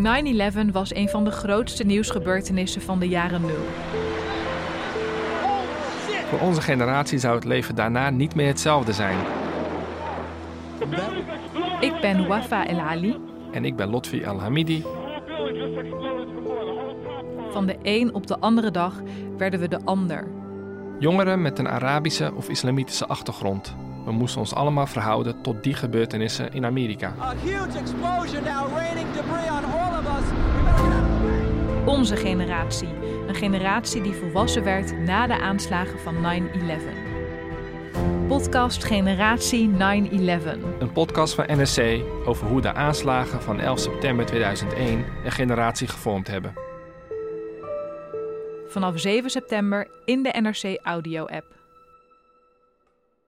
...9-11 was een van de grootste nieuwsgebeurtenissen van de jaren nul. Voor onze generatie zou het leven daarna niet meer hetzelfde zijn. Ik ben Wafa El Ali. En ik ben Lotfi El Hamidi. Van de een op de andere dag werden we de ander. Jongeren met een Arabische of islamitische achtergrond. We moesten ons allemaal verhouden tot die gebeurtenissen in Amerika. Onze generatie. Een generatie die volwassen werd na de aanslagen van 9-11. Podcast Generatie 9-11. Een podcast van NSC over hoe de aanslagen van 11 september 2001 een generatie gevormd hebben. Vanaf 7 september in de NRC Audio app.